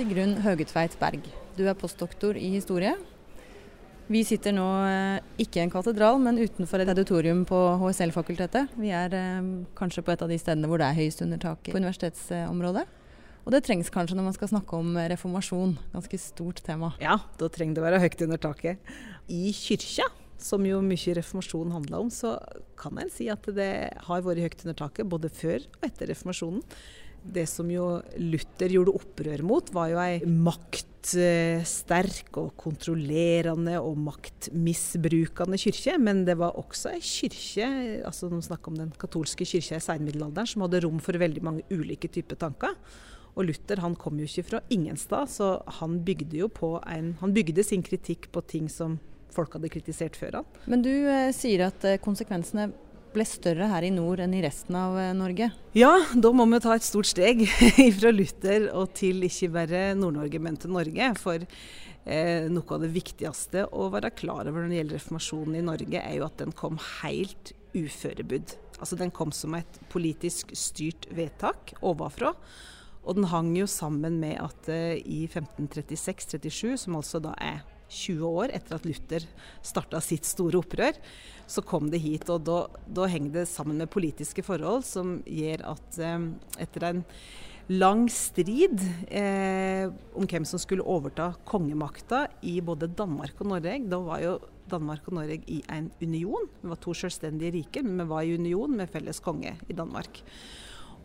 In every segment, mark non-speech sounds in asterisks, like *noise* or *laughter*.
Sigrun Høgetveit Berg, du er postdoktor i historie. Vi sitter nå eh, ikke i en katedral, men utenfor et auditorium på HSL-fakultetet. Vi er eh, kanskje på et av de stedene hvor det er høyest under taket på universitetsområdet. Og det trengs kanskje når man skal snakke om reformasjon. Ganske stort tema. Ja, da trenger det å være høyt under taket. I kyrkja, som jo mye reformasjon handla om, så kan en si at det har vært høyt under taket både før og etter reformasjonen. Det som jo Luther gjorde opprør mot, var jo ei maktsterk og kontrollerende og maktmisbrukende kyrkje. Men det var også ei kyrkje, altså når vi snakker om den katolske kirka i seinmiddelalderen, som hadde rom for veldig mange ulike typer tanker. Og Luther han kom jo ikke fra ingenstad, så han bygde jo på en, han bygde sin kritikk på ting som folk hadde kritisert før han. Men du eh, sier at eh, konsekvensene ble større her i nord enn i resten av eh, Norge? Ja, da må vi ta et stort steg *laughs* fra Luther og til ikke bare Nord-Norge, men til Norge. For eh, noe av det viktigste å være klar over når det gjelder reformasjonen i Norge, er jo at den kom helt uførebudd. Altså Den kom som et politisk styrt vedtak ovenfra. Og den hang jo sammen med at eh, i 1536-37, som altså da er 20 år etter at Luther starta sitt store opprør, så kom det hit. Og da, da henger det sammen med politiske forhold som gjør at eh, etter en lang strid eh, om hvem som skulle overta kongemakta i både Danmark og Norge. Da var jo Danmark og Norge i en union. Vi var to selvstendige riker, men vi var i union med felles konge i Danmark.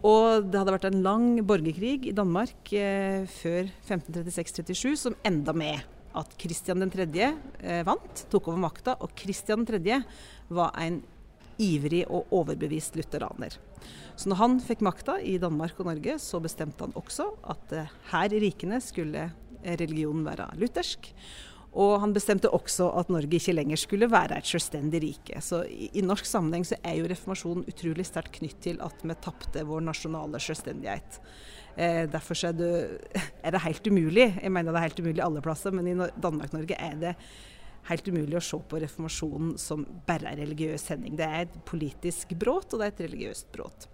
Og det hadde vært en lang borgerkrig i Danmark eh, før 1536-37 som enda med at Kristian 3. Eh, vant, tok over makta. Og Kristian 3. var en ivrig og overbevist lutheraner. Så når han fikk makta i Danmark og Norge, så bestemte han også at eh, her i rikene skulle religionen være luthersk. Og han bestemte også at Norge ikke lenger skulle være et selvstendig rike. Så i, i norsk sammenheng så er jo reformasjonen utrolig sterkt knytt til at vi tapte vår nasjonale selvstendighet. Eh, derfor er det, *laughs* er det, helt umulig. Jeg mener det er helt umulig alle plasser, men i Danmark-Norge er det helt umulig å se på reformasjonen som bare en religiøs hending. Det er et politisk brudd, og det er et religiøst brudd.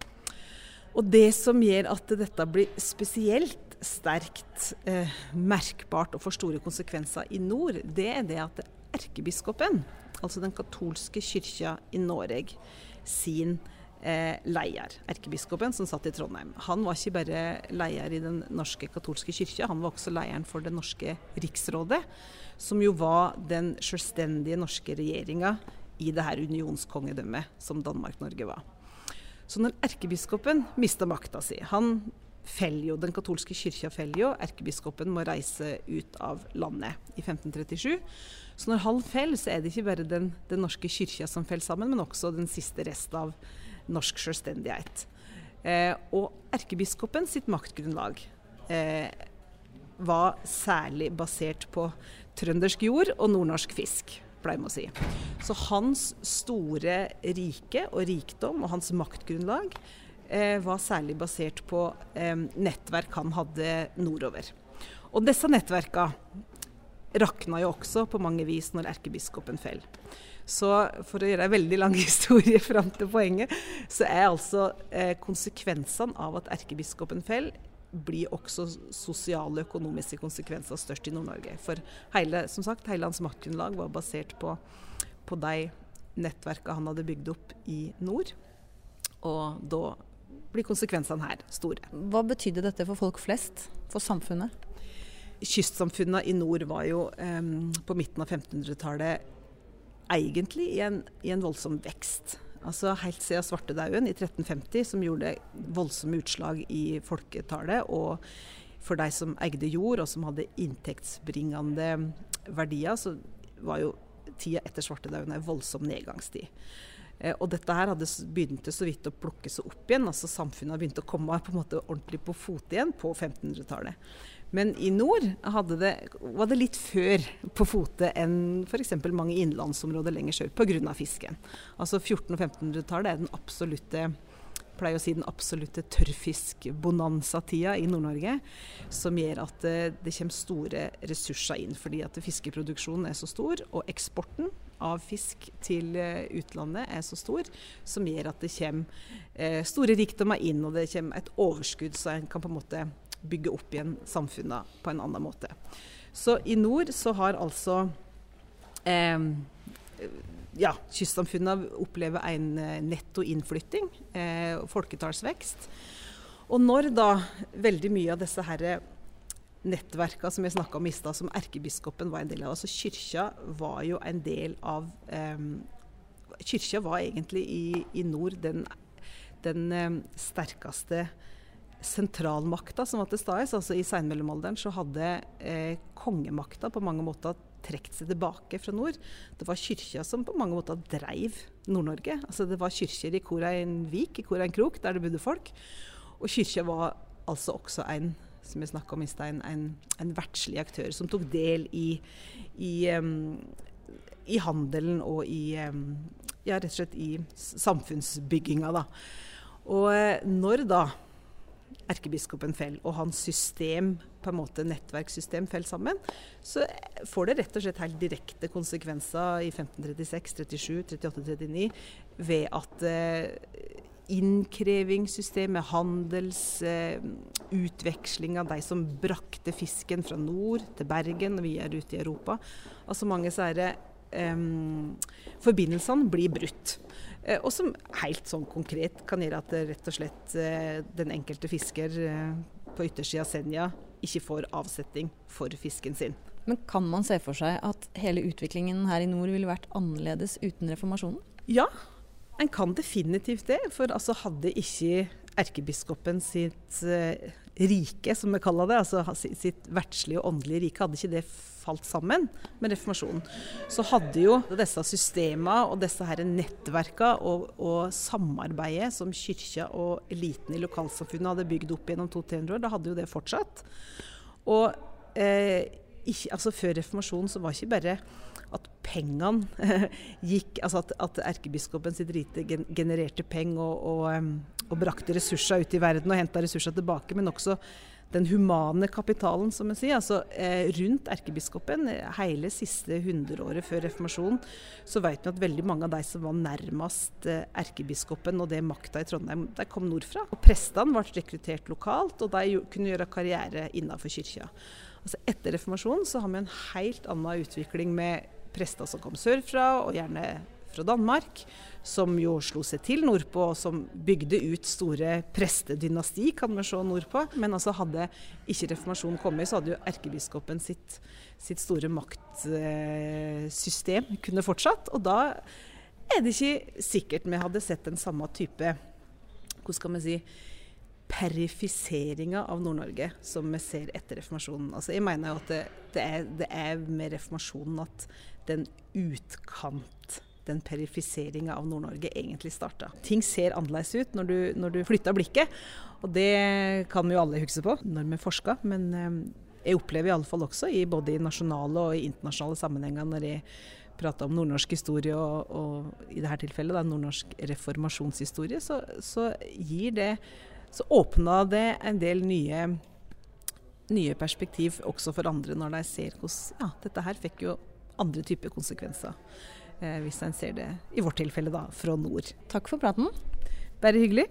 Og det som gjør at dette blir spesielt sterkt eh, merkbart og får store konsekvenser i nord, det er det at erkebiskopen, altså den katolske kyrkja i Norge, sin eh, leder, erkebiskopen som satt i Trondheim, han var ikke bare leier i den norske katolske kyrkja, han var også leieren for det norske riksrådet, som jo var den selvstendige norske regjeringa i det her unionskongedømmet som Danmark-Norge var. Så når erkebiskopen mista makta si Han feller jo, Den katolske feller jo. Erkebiskopen må reise ut av landet i 1537. Så når han faller, så er det ikke bare den, den norske kyrkja som faller sammen, men også den siste rest av norsk selvstendighet. Eh, og erkebiskopen sitt maktgrunnlag eh, var særlig basert på trøndersk jord og nordnorsk fisk, pleier vi å si. Så hans store rike og rikdom og hans maktgrunnlag eh, var særlig basert på eh, nettverk han hadde nordover. Og disse nettverka rakna jo også på mange vis når erkebiskopen fell. Så for å gjøre en veldig lang *laughs* historie fram til poenget, så er altså eh, konsekvensene av at erkebiskopen fell, blir også sosiale og økonomiske konsekvenser størst i Nord-Norge. For hele, som sagt, hele hans maktgrunnlag var basert på, på de nettverka han hadde bygd opp i nord. Og da blir konsekvensene her store. Hva betydde dette for folk flest, for samfunnet? Kystsamfunnene i nord var jo um, på midten av 1500-tallet egentlig i en, i en, voldsom vekst. Altså Helt siden svartedauden i 1350, som gjorde voldsomme utslag i folketallet. Og for de som eide jord og som hadde inntektsbringende verdier, så var jo tida etter svartedauden en voldsom nedgangstid. Eh, og dette her hadde begynte så vidt å plukke seg opp igjen. altså Samfunnet hadde begynt å komme på en måte ordentlig på fot igjen på 1500-tallet. Men i nord det, var det litt før på fote enn f.eks. mange innlandsområder lenger sør pga. fisken. Altså 1400- og 1500-tallet er den absolutte pleier å si den absolutte tørrfiskbonanza-tida i Nord-Norge, som gjør at det, eh, det kommer store ressurser inn. Fordi at fiskeproduksjonen er så stor, og eksporten av fisk til eh, utlandet er så stor, som gjør at det kommer eh, store rikdommer inn, og det kommer et overskudd, så en kan på en måte bygge opp igjen samfunnet på en annen måte. Så i nord så har altså eh, ja, kystsamfunnet opplever en eh, netto innflytting, eh, folketallsvekst. Og når da veldig mye av disse herre nettverka som jeg snakka om i stad, som erkebiskopen var en del av. Altså Kyrkja var jo en del av eh, Kyrkja var egentlig i, i nord den, den eh, sterkeste sentralmakta som var til stede. Altså I seinmellomalderen så hadde eh, kongemakta på mange måter trukket seg tilbake fra nord. Det var kyrkja som på mange måter dreiv Nord-Norge. Altså Det var kyrkjer i Korein vik, i Korein krok, der det bodde folk. Og kyrkja var altså også en som jeg om i sted, en, en, verdslig aktør som tok del i, i, um, i handelen og i um, ja, rett og slett i samfunnsbygginga. Da. Og eh, når da erkebiskopen fell, og hans system, på en måte nettverkssystem, fell sammen, så får det rett og slett helt direkte konsekvenser i 1536, 37, 38, 39 ved at eh, innkrevingssystemet, handelsutveksling eh, av de som brakte fisken fra nord til Bergen og videre ut i Europa. Altså mange sære eh, forbindelsene blir brutt. Eh, og som helt sånn konkret kan gjøre at rett og slett eh, den enkelte fisker eh, på yttersida av Senja ikke får avsetning for fisken sin. Men kan man se for seg at hele utviklingen her i nord ville vært annerledes uten reformasjonen? Ja, en kan definitivt det. For altså hadde ikke erkebiskopen sitt eh, rike, som vi kaller det, altså sitt verdslige og åndelige rike, hadde ikke det falt sammen med reformasjonen, så hadde jo disse systemene og disse her nettverkene og, og, samarbeidet som kyrkja og eliten i lokalsamfunnet hadde bygd opp gjennom 200-300 år, da hadde jo det fortsatt. Og eh, ikke, altså Før reformasjonen så var ikke bare at pengene *laughs* gikk Altså at, at erkebiskopen sitt rite genererte penger og, og, og, brakte ressurser ut i verden og henta ressurser tilbake, men også den humane kapitalen, som en sier. Altså, eh, rundt erkebiskopen, hele siste hundreåret før reformasjonen, så vet vi at veldig mange av de som var nærmest eh, erkebiskopen og det makta i Trondheim, de kom nordfra. Og Prestene ble rekruttert lokalt, og de kunne gjøre karriere innenfor kyrkja. Altså, etter reformasjonen så har vi en helt annen utvikling med prester som kom sørfra, og gjerne fra Danmark, som jo slo seg til nordpå, og som bygde ut store prestedynasti, kan vi se nordpå. Men altså hadde ikke reformasjonen kommet, så hadde jo erkebiskopen sitt, sitt store maktsystem kunne fortsatt. Og da er det ikke sikkert vi hadde sett den samme type Hvordan skal vi si perifiseringa av Nord-Norge som vi ser etter reformasjonen. Altså, jeg mener jo at det, det, er, det, er, med reformasjonen at den utkant den perifiseringa av Nord-Norge egentlig starta. Ting ser annerledes ut når du, når du flytter blikket, og det kan vi jo alle huske på når vi forsker. Men eh, jeg opplever i alle fall også, i både i nasjonale og i internasjonale sammenhenger, når jeg prater om nordnorsk historie og, og i dette tilfellet da, nordnorsk reformasjonshistorie, så, så gir det så åpna det en del nye, nye perspektiv også for andre, når de ser hvordan ja, dette her fikk jo andre typer konsekvenser. Eh, hvis en ser det, i vårt tilfelle, da, fra nord. Takk for praten. Bare hyggelig.